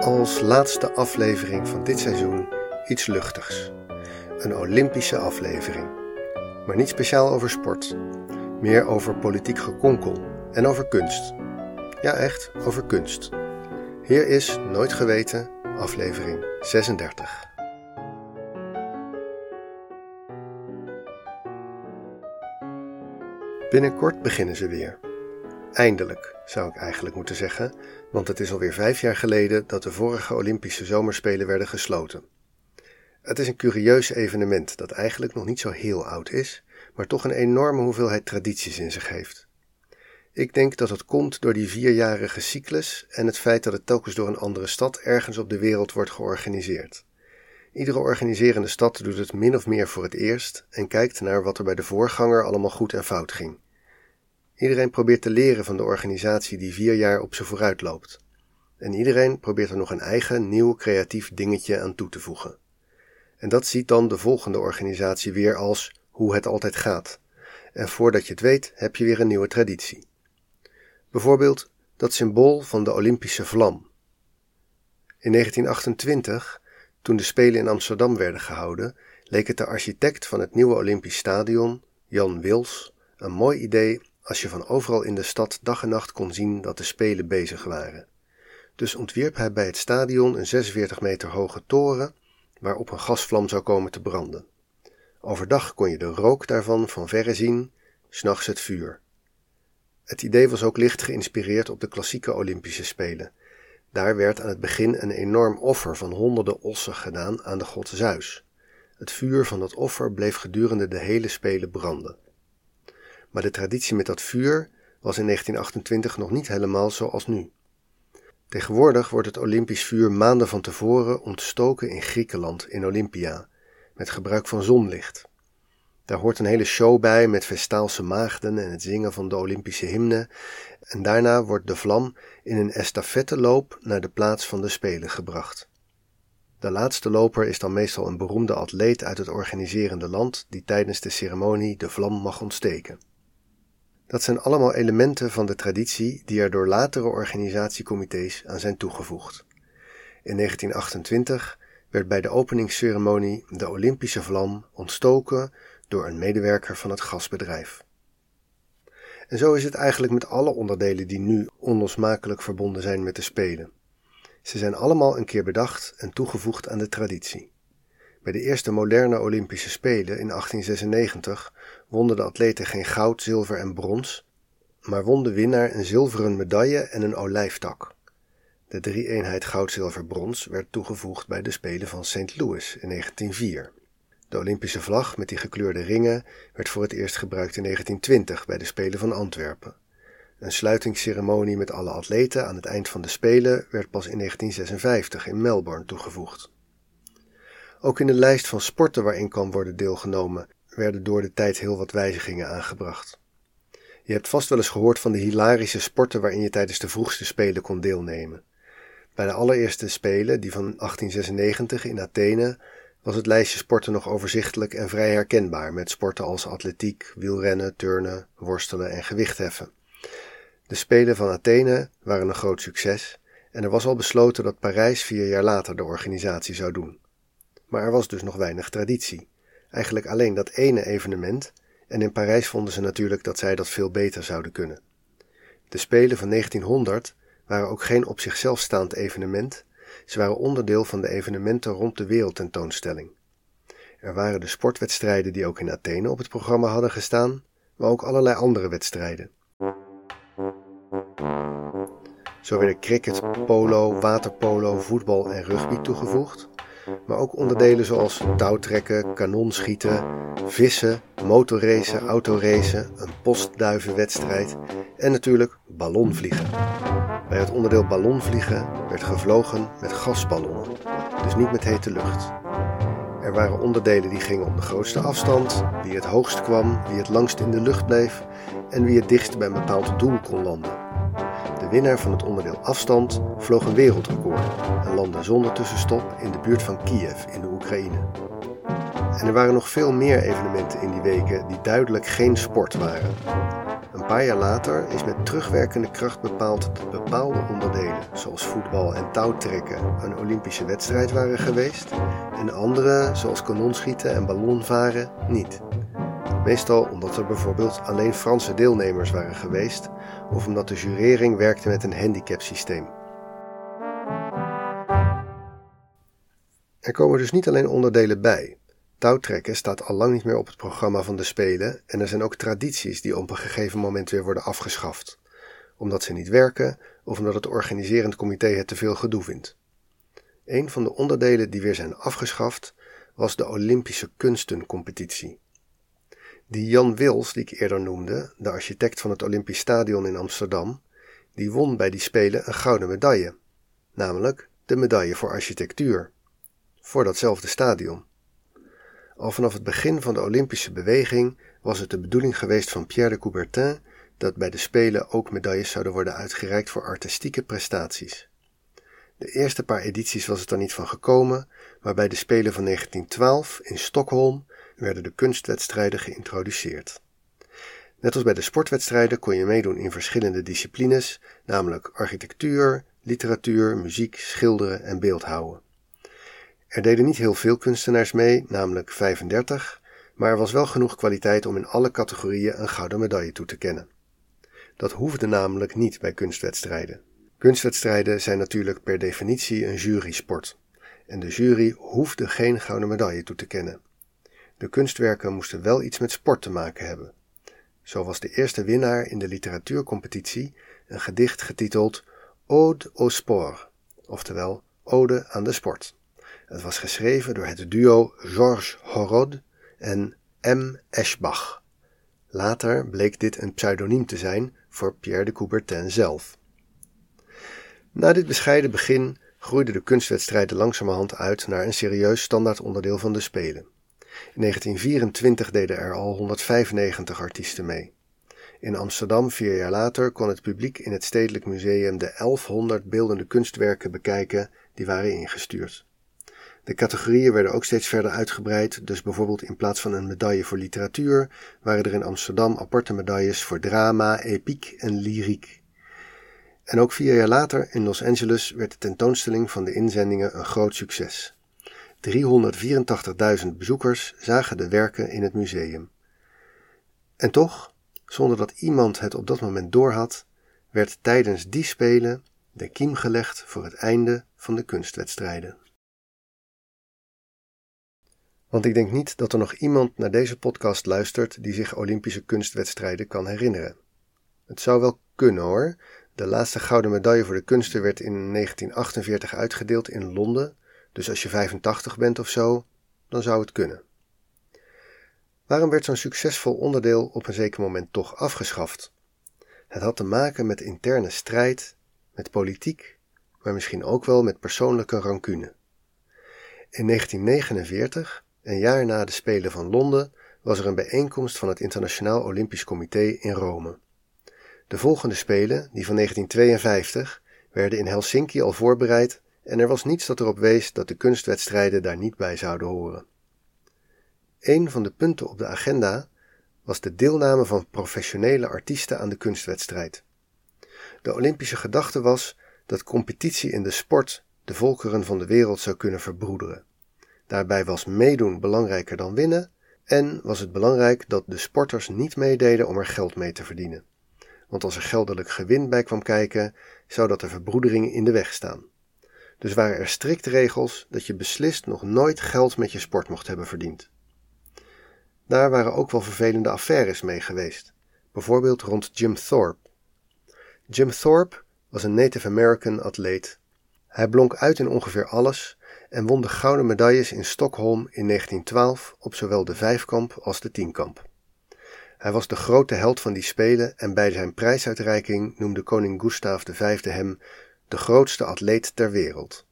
Als laatste aflevering van dit seizoen iets luchtigs. Een Olympische aflevering. Maar niet speciaal over sport. Meer over politiek gekonkel en over kunst. Ja, echt, over kunst. Hier is Nooit Geweten, aflevering 36. Binnenkort beginnen ze weer. Eindelijk, zou ik eigenlijk moeten zeggen, want het is alweer vijf jaar geleden dat de vorige Olympische Zomerspelen werden gesloten. Het is een curieus evenement dat eigenlijk nog niet zo heel oud is, maar toch een enorme hoeveelheid tradities in zich heeft. Ik denk dat het komt door die vierjarige cyclus en het feit dat het telkens door een andere stad ergens op de wereld wordt georganiseerd. Iedere organiserende stad doet het min of meer voor het eerst en kijkt naar wat er bij de voorganger allemaal goed en fout ging. Iedereen probeert te leren van de organisatie die vier jaar op ze vooruit loopt. En iedereen probeert er nog een eigen, nieuw, creatief dingetje aan toe te voegen. En dat ziet dan de volgende organisatie weer als hoe het altijd gaat. En voordat je het weet, heb je weer een nieuwe traditie. Bijvoorbeeld dat symbool van de Olympische vlam. In 1928, toen de Spelen in Amsterdam werden gehouden, leek het de architect van het nieuwe Olympisch Stadion, Jan Wils, een mooi idee als je van overal in de stad dag en nacht kon zien dat de Spelen bezig waren. Dus ontwierp hij bij het stadion een 46 meter hoge toren waarop een gasvlam zou komen te branden. Overdag kon je de rook daarvan van verre zien, s'nachts het vuur. Het idee was ook licht geïnspireerd op de klassieke Olympische Spelen. Daar werd aan het begin een enorm offer van honderden ossen gedaan aan de god Zeus. Het vuur van dat offer bleef gedurende de hele Spelen branden. Maar de traditie met dat vuur was in 1928 nog niet helemaal zoals nu. Tegenwoordig wordt het Olympisch vuur maanden van tevoren ontstoken in Griekenland, in Olympia, met gebruik van zonlicht. Daar hoort een hele show bij met vestaalse maagden en het zingen van de Olympische hymne, en daarna wordt de vlam in een estafetteloop naar de plaats van de Spelen gebracht. De laatste loper is dan meestal een beroemde atleet uit het organiserende land die tijdens de ceremonie de vlam mag ontsteken. Dat zijn allemaal elementen van de traditie die er door latere organisatiecomité's aan zijn toegevoegd. In 1928 werd bij de openingsceremonie de Olympische vlam ontstoken door een medewerker van het gasbedrijf. En zo is het eigenlijk met alle onderdelen die nu onlosmakelijk verbonden zijn met de Spelen. Ze zijn allemaal een keer bedacht en toegevoegd aan de traditie. Bij de eerste moderne Olympische Spelen in 1896 wonnen de atleten geen goud, zilver en brons, maar won de winnaar een zilveren medaille en een olijftak. De drie-eenheid goud, zilver, brons werd toegevoegd bij de Spelen van St. Louis in 1904. De Olympische vlag met die gekleurde ringen werd voor het eerst gebruikt in 1920 bij de Spelen van Antwerpen. Een sluitingsceremonie met alle atleten aan het eind van de Spelen werd pas in 1956 in Melbourne toegevoegd. Ook in de lijst van sporten waarin kan worden deelgenomen werden door de tijd heel wat wijzigingen aangebracht. Je hebt vast wel eens gehoord van de hilarische sporten waarin je tijdens de vroegste Spelen kon deelnemen. Bij de allereerste Spelen, die van 1896 in Athene, was het lijstje sporten nog overzichtelijk en vrij herkenbaar, met sporten als atletiek, wielrennen, turnen, worstelen en gewichtheffen. De Spelen van Athene waren een groot succes en er was al besloten dat Parijs vier jaar later de organisatie zou doen. Maar er was dus nog weinig traditie. Eigenlijk alleen dat ene evenement, en in Parijs vonden ze natuurlijk dat zij dat veel beter zouden kunnen. De Spelen van 1900 waren ook geen op zichzelf staand evenement, ze waren onderdeel van de evenementen rond de wereldtentoonstelling. Er waren de sportwedstrijden die ook in Athene op het programma hadden gestaan, maar ook allerlei andere wedstrijden. Zo werden cricket, polo, waterpolo, voetbal en rugby toegevoegd, maar ook onderdelen zoals touwtrekken, kanonschieten, vissen, motorracen, autoracen, een postduivenwedstrijd en natuurlijk ballonvliegen. Bij het onderdeel ballonvliegen werd gevlogen met gasballonnen, dus niet met hete lucht. Er waren onderdelen die gingen om de grootste afstand, wie het hoogst kwam, wie het langst in de lucht bleef en wie het dichtst bij een bepaald doel kon landen. Winnaar van het onderdeel afstand vloog een wereldrecord en landde zonder tussenstop in de buurt van Kiev in de Oekraïne. En er waren nog veel meer evenementen in die weken die duidelijk geen sport waren paar jaar later is met terugwerkende kracht bepaald dat bepaalde onderdelen, zoals voetbal en touwtrekken, een Olympische wedstrijd waren geweest en andere, zoals kanonschieten en ballonvaren, niet. Meestal omdat er bijvoorbeeld alleen Franse deelnemers waren geweest of omdat de jurering werkte met een handicapsysteem. Er komen dus niet alleen onderdelen bij. Touwtrekken staat al lang niet meer op het programma van de Spelen en er zijn ook tradities die op een gegeven moment weer worden afgeschaft, omdat ze niet werken of omdat het organiserend comité het te veel gedoe vindt. Een van de onderdelen die weer zijn afgeschaft was de Olympische Kunstencompetitie. Die Jan Wils, die ik eerder noemde, de architect van het Olympisch Stadion in Amsterdam, die won bij die Spelen een gouden medaille, namelijk de medaille voor architectuur, voor datzelfde stadion. Al vanaf het begin van de Olympische beweging was het de bedoeling geweest van Pierre de Coubertin dat bij de Spelen ook medailles zouden worden uitgereikt voor artistieke prestaties. De eerste paar edities was het er niet van gekomen, maar bij de Spelen van 1912 in Stockholm werden de kunstwedstrijden geïntroduceerd. Net als bij de sportwedstrijden kon je meedoen in verschillende disciplines, namelijk architectuur, literatuur, muziek, schilderen en beeldhouwen. Er deden niet heel veel kunstenaars mee, namelijk 35, maar er was wel genoeg kwaliteit om in alle categorieën een gouden medaille toe te kennen. Dat hoefde namelijk niet bij kunstwedstrijden. Kunstwedstrijden zijn natuurlijk per definitie een jurysport. En de jury hoefde geen gouden medaille toe te kennen. De kunstwerken moesten wel iets met sport te maken hebben. Zo was de eerste winnaar in de literatuurcompetitie een gedicht getiteld Ode au sport, oftewel Ode aan de sport. Het was geschreven door het duo Georges Horod en M. Eschbach. Later bleek dit een pseudoniem te zijn voor Pierre de Coubertin zelf. Na dit bescheiden begin groeiden de kunstwedstrijden langzamerhand uit naar een serieus standaard onderdeel van de Spelen. In 1924 deden er al 195 artiesten mee. In Amsterdam vier jaar later kon het publiek in het Stedelijk Museum de 1100 beeldende kunstwerken bekijken die waren ingestuurd. De categorieën werden ook steeds verder uitgebreid, dus bijvoorbeeld in plaats van een medaille voor literatuur waren er in Amsterdam aparte medailles voor drama, epiek en lyriek. En ook vier jaar later in Los Angeles werd de tentoonstelling van de inzendingen een groot succes. 384.000 bezoekers zagen de werken in het museum. En toch, zonder dat iemand het op dat moment doorhad, werd tijdens die spelen de kiem gelegd voor het einde van de kunstwedstrijden. Want ik denk niet dat er nog iemand naar deze podcast luistert die zich Olympische kunstwedstrijden kan herinneren. Het zou wel kunnen hoor. De laatste gouden medaille voor de kunsten werd in 1948 uitgedeeld in Londen, dus als je 85 bent of zo, dan zou het kunnen. Waarom werd zo'n succesvol onderdeel op een zeker moment toch afgeschaft? Het had te maken met interne strijd, met politiek, maar misschien ook wel met persoonlijke rancune. In 1949 een jaar na de Spelen van Londen was er een bijeenkomst van het Internationaal Olympisch Comité in Rome. De volgende Spelen, die van 1952, werden in Helsinki al voorbereid en er was niets dat erop wees dat de kunstwedstrijden daar niet bij zouden horen. Een van de punten op de agenda was de deelname van professionele artiesten aan de kunstwedstrijd. De Olympische gedachte was dat competitie in de sport de volkeren van de wereld zou kunnen verbroederen. Daarbij was meedoen belangrijker dan winnen en was het belangrijk dat de sporters niet meededen om er geld mee te verdienen. Want als er geldelijk gewin bij kwam kijken, zou dat de verbroedering in de weg staan. Dus waren er strikte regels dat je beslist nog nooit geld met je sport mocht hebben verdiend. Daar waren ook wel vervelende affaires mee geweest, bijvoorbeeld rond Jim Thorpe. Jim Thorpe was een Native American atleet. Hij blonk uit in ongeveer alles en won de gouden medailles in Stockholm in 1912 op zowel de vijfkamp als de tienkamp. Hij was de grote held van die spelen en bij zijn prijsuitreiking noemde koning Gustav V hem de grootste atleet ter wereld.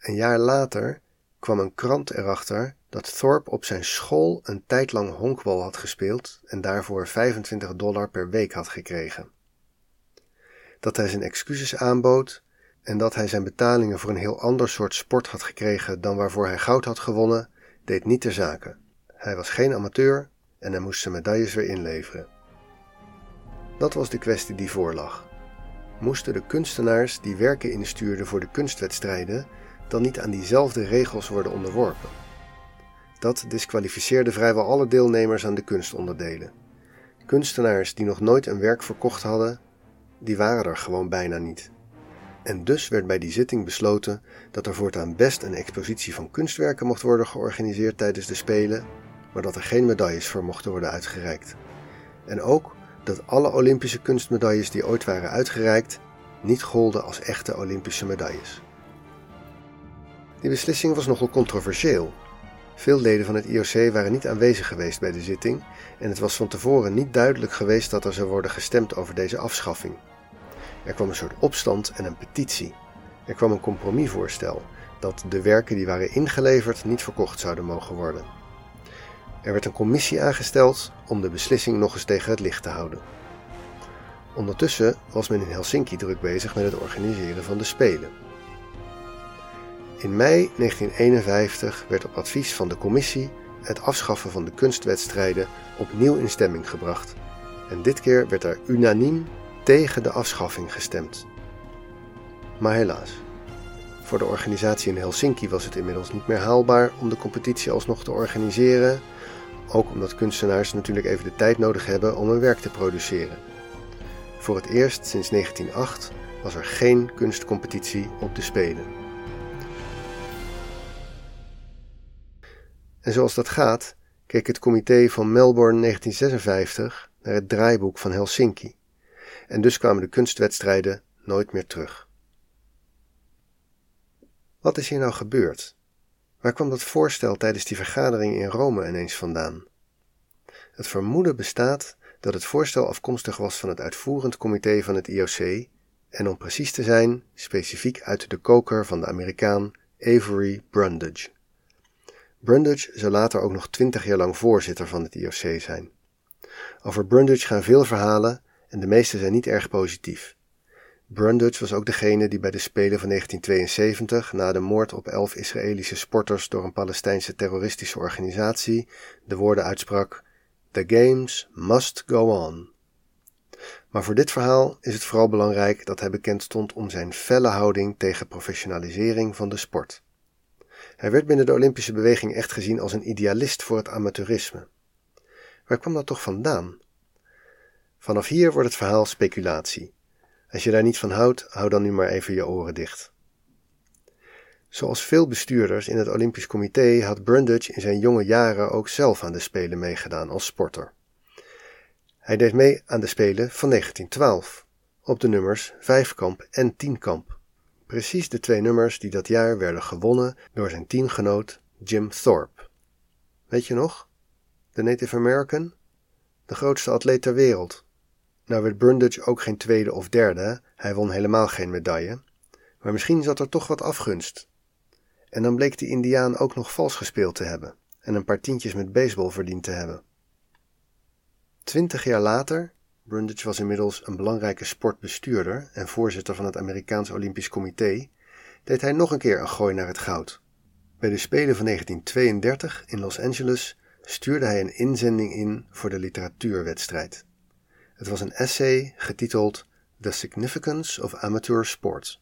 Een jaar later kwam een krant erachter dat Thorpe op zijn school een tijd lang honkbal had gespeeld en daarvoor 25 dollar per week had gekregen. Dat hij zijn excuses aanbood en dat hij zijn betalingen voor een heel ander soort sport had gekregen dan waarvoor hij goud had gewonnen, deed niet ter zake. Hij was geen amateur en hij moest zijn medailles weer inleveren. Dat was de kwestie die voorlag. Moesten de kunstenaars die werken instuurden voor de kunstwedstrijden dan niet aan diezelfde regels worden onderworpen? Dat disqualificeerde vrijwel alle deelnemers aan de kunstonderdelen. Kunstenaars die nog nooit een werk verkocht hadden, die waren er gewoon bijna niet. En dus werd bij die zitting besloten dat er voortaan best een expositie van kunstwerken mocht worden georganiseerd tijdens de Spelen, maar dat er geen medailles voor mochten worden uitgereikt. En ook dat alle Olympische kunstmedailles die ooit waren uitgereikt niet golden als echte Olympische medailles. Die beslissing was nogal controversieel. Veel leden van het IOC waren niet aanwezig geweest bij de zitting en het was van tevoren niet duidelijk geweest dat er zou worden gestemd over deze afschaffing. Er kwam een soort opstand en een petitie. Er kwam een compromisvoorstel dat de werken die waren ingeleverd niet verkocht zouden mogen worden. Er werd een commissie aangesteld om de beslissing nog eens tegen het licht te houden. Ondertussen was men in Helsinki druk bezig met het organiseren van de Spelen. In mei 1951 werd op advies van de commissie het afschaffen van de kunstwedstrijden opnieuw in stemming gebracht. En dit keer werd er unaniem tegen de afschaffing gestemd. Maar helaas, voor de organisatie in Helsinki was het inmiddels niet meer haalbaar om de competitie alsnog te organiseren, ook omdat kunstenaars natuurlijk even de tijd nodig hebben om hun werk te produceren. Voor het eerst sinds 1908 was er geen kunstcompetitie op de Spelen. En zoals dat gaat, keek het comité van Melbourne 1956 naar het draaiboek van Helsinki. En dus kwamen de kunstwedstrijden nooit meer terug. Wat is hier nou gebeurd? Waar kwam dat voorstel tijdens die vergadering in Rome ineens vandaan? Het vermoeden bestaat dat het voorstel afkomstig was van het uitvoerend comité van het IOC en om precies te zijn, specifiek uit de koker van de Amerikaan Avery Brundage. Brundage zou later ook nog twintig jaar lang voorzitter van het IOC zijn. Over Brundage gaan veel verhalen en de meeste zijn niet erg positief. Brundage was ook degene die bij de Spelen van 1972, na de moord op elf Israëlische sporters door een Palestijnse terroristische organisatie, de woorden uitsprak: The games must go on. Maar voor dit verhaal is het vooral belangrijk dat hij bekend stond om zijn felle houding tegen professionalisering van de sport. Hij werd binnen de Olympische beweging echt gezien als een idealist voor het amateurisme. Waar kwam dat toch vandaan? Vanaf hier wordt het verhaal speculatie. Als je daar niet van houdt, hou dan nu maar even je oren dicht. Zoals veel bestuurders in het Olympisch Comité had Brundage in zijn jonge jaren ook zelf aan de Spelen meegedaan als sporter. Hij deed mee aan de Spelen van 1912, op de nummers vijfkamp en tienkamp. Precies de twee nummers die dat jaar werden gewonnen door zijn teamgenoot Jim Thorpe. Weet je nog? De Native American? De grootste atleet ter wereld. Nou werd Brundage ook geen tweede of derde, hij won helemaal geen medaille. Maar misschien zat er toch wat afgunst. En dan bleek die Indiaan ook nog vals gespeeld te hebben en een paar tientjes met baseball verdiend te hebben. Twintig jaar later, Brundage was inmiddels een belangrijke sportbestuurder en voorzitter van het Amerikaans Olympisch Comité, deed hij nog een keer een gooi naar het goud. Bij de Spelen van 1932 in Los Angeles stuurde hij een inzending in voor de literatuurwedstrijd. Het was een essay getiteld The Significance of Amateur Sport.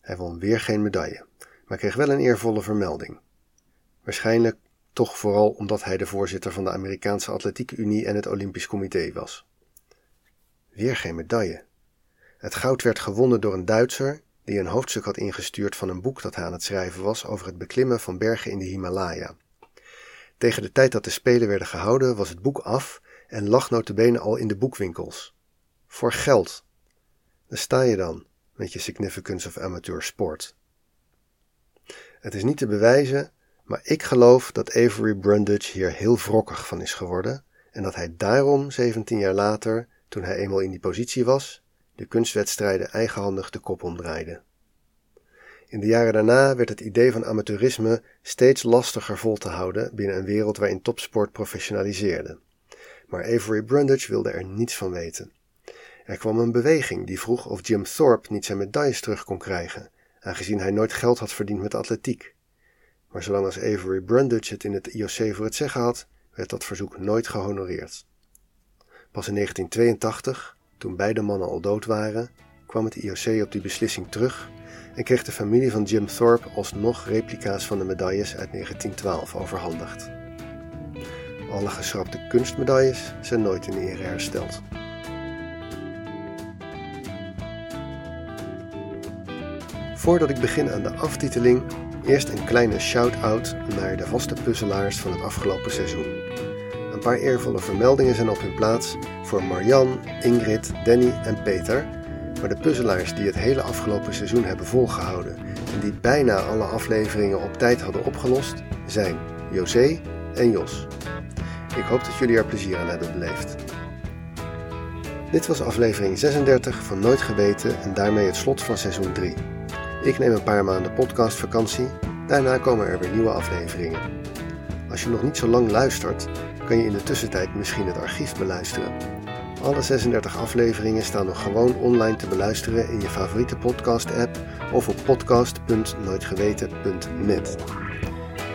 Hij won weer geen medaille, maar kreeg wel een eervolle vermelding. Waarschijnlijk toch vooral omdat hij de voorzitter van de Amerikaanse Atletiek Unie en het Olympisch Comité was. Weer geen medaille. Het goud werd gewonnen door een Duitser die een hoofdstuk had ingestuurd van een boek dat hij aan het schrijven was over het beklimmen van bergen in de Himalaya. Tegen de tijd dat de Spelen werden gehouden was het boek af en lag notabene al in de boekwinkels. Voor geld. Daar sta je dan, met je Significance of Amateur Sport. Het is niet te bewijzen, maar ik geloof dat Avery Brundage hier heel wrokkig van is geworden en dat hij daarom 17 jaar later, toen hij eenmaal in die positie was, de kunstwedstrijden eigenhandig de kop omdraaide. In de jaren daarna werd het idee van amateurisme steeds lastiger vol te houden binnen een wereld waarin topsport professionaliseerde maar Avery Brundage wilde er niets van weten. Er kwam een beweging die vroeg of Jim Thorpe niet zijn medailles terug kon krijgen, aangezien hij nooit geld had verdiend met atletiek. Maar zolang als Avery Brundage het in het IOC voor het zeggen had, werd dat verzoek nooit gehonoreerd. Pas in 1982, toen beide mannen al dood waren, kwam het IOC op die beslissing terug en kreeg de familie van Jim Thorpe alsnog replica's van de medailles uit 1912 overhandigd. Alle geschrapte kunstmedailles zijn nooit in ere hersteld. Voordat ik begin aan de aftiteling, eerst een kleine shout-out naar de vaste puzzelaars van het afgelopen seizoen. Een paar eervolle vermeldingen zijn op hun plaats voor Marjan, Ingrid, Danny en Peter. Maar de puzzelaars die het hele afgelopen seizoen hebben volgehouden en die bijna alle afleveringen op tijd hadden opgelost, zijn José en Jos. Ik hoop dat jullie er plezier aan hebben beleefd. Dit was aflevering 36 van Nooit Geweten en daarmee het slot van seizoen 3. Ik neem een paar maanden podcastvakantie, daarna komen er weer nieuwe afleveringen. Als je nog niet zo lang luistert, kan je in de tussentijd misschien het archief beluisteren. Alle 36 afleveringen staan nog gewoon online te beluisteren in je favoriete podcast-app of op podcast.nooitgeweten.net.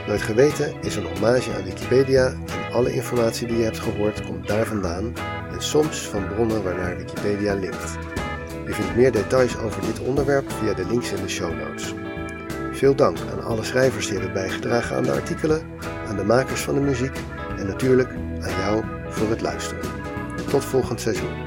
Nooit Geweten is een hommage aan Wikipedia en alle informatie die je hebt gehoord komt daar vandaan en soms van bronnen waarnaar Wikipedia linkt. Je vindt meer details over dit onderwerp via de links in de show notes. Veel dank aan alle schrijvers die hebben bijgedragen aan de artikelen, aan de makers van de muziek en natuurlijk aan jou voor het luisteren. Tot volgend seizoen.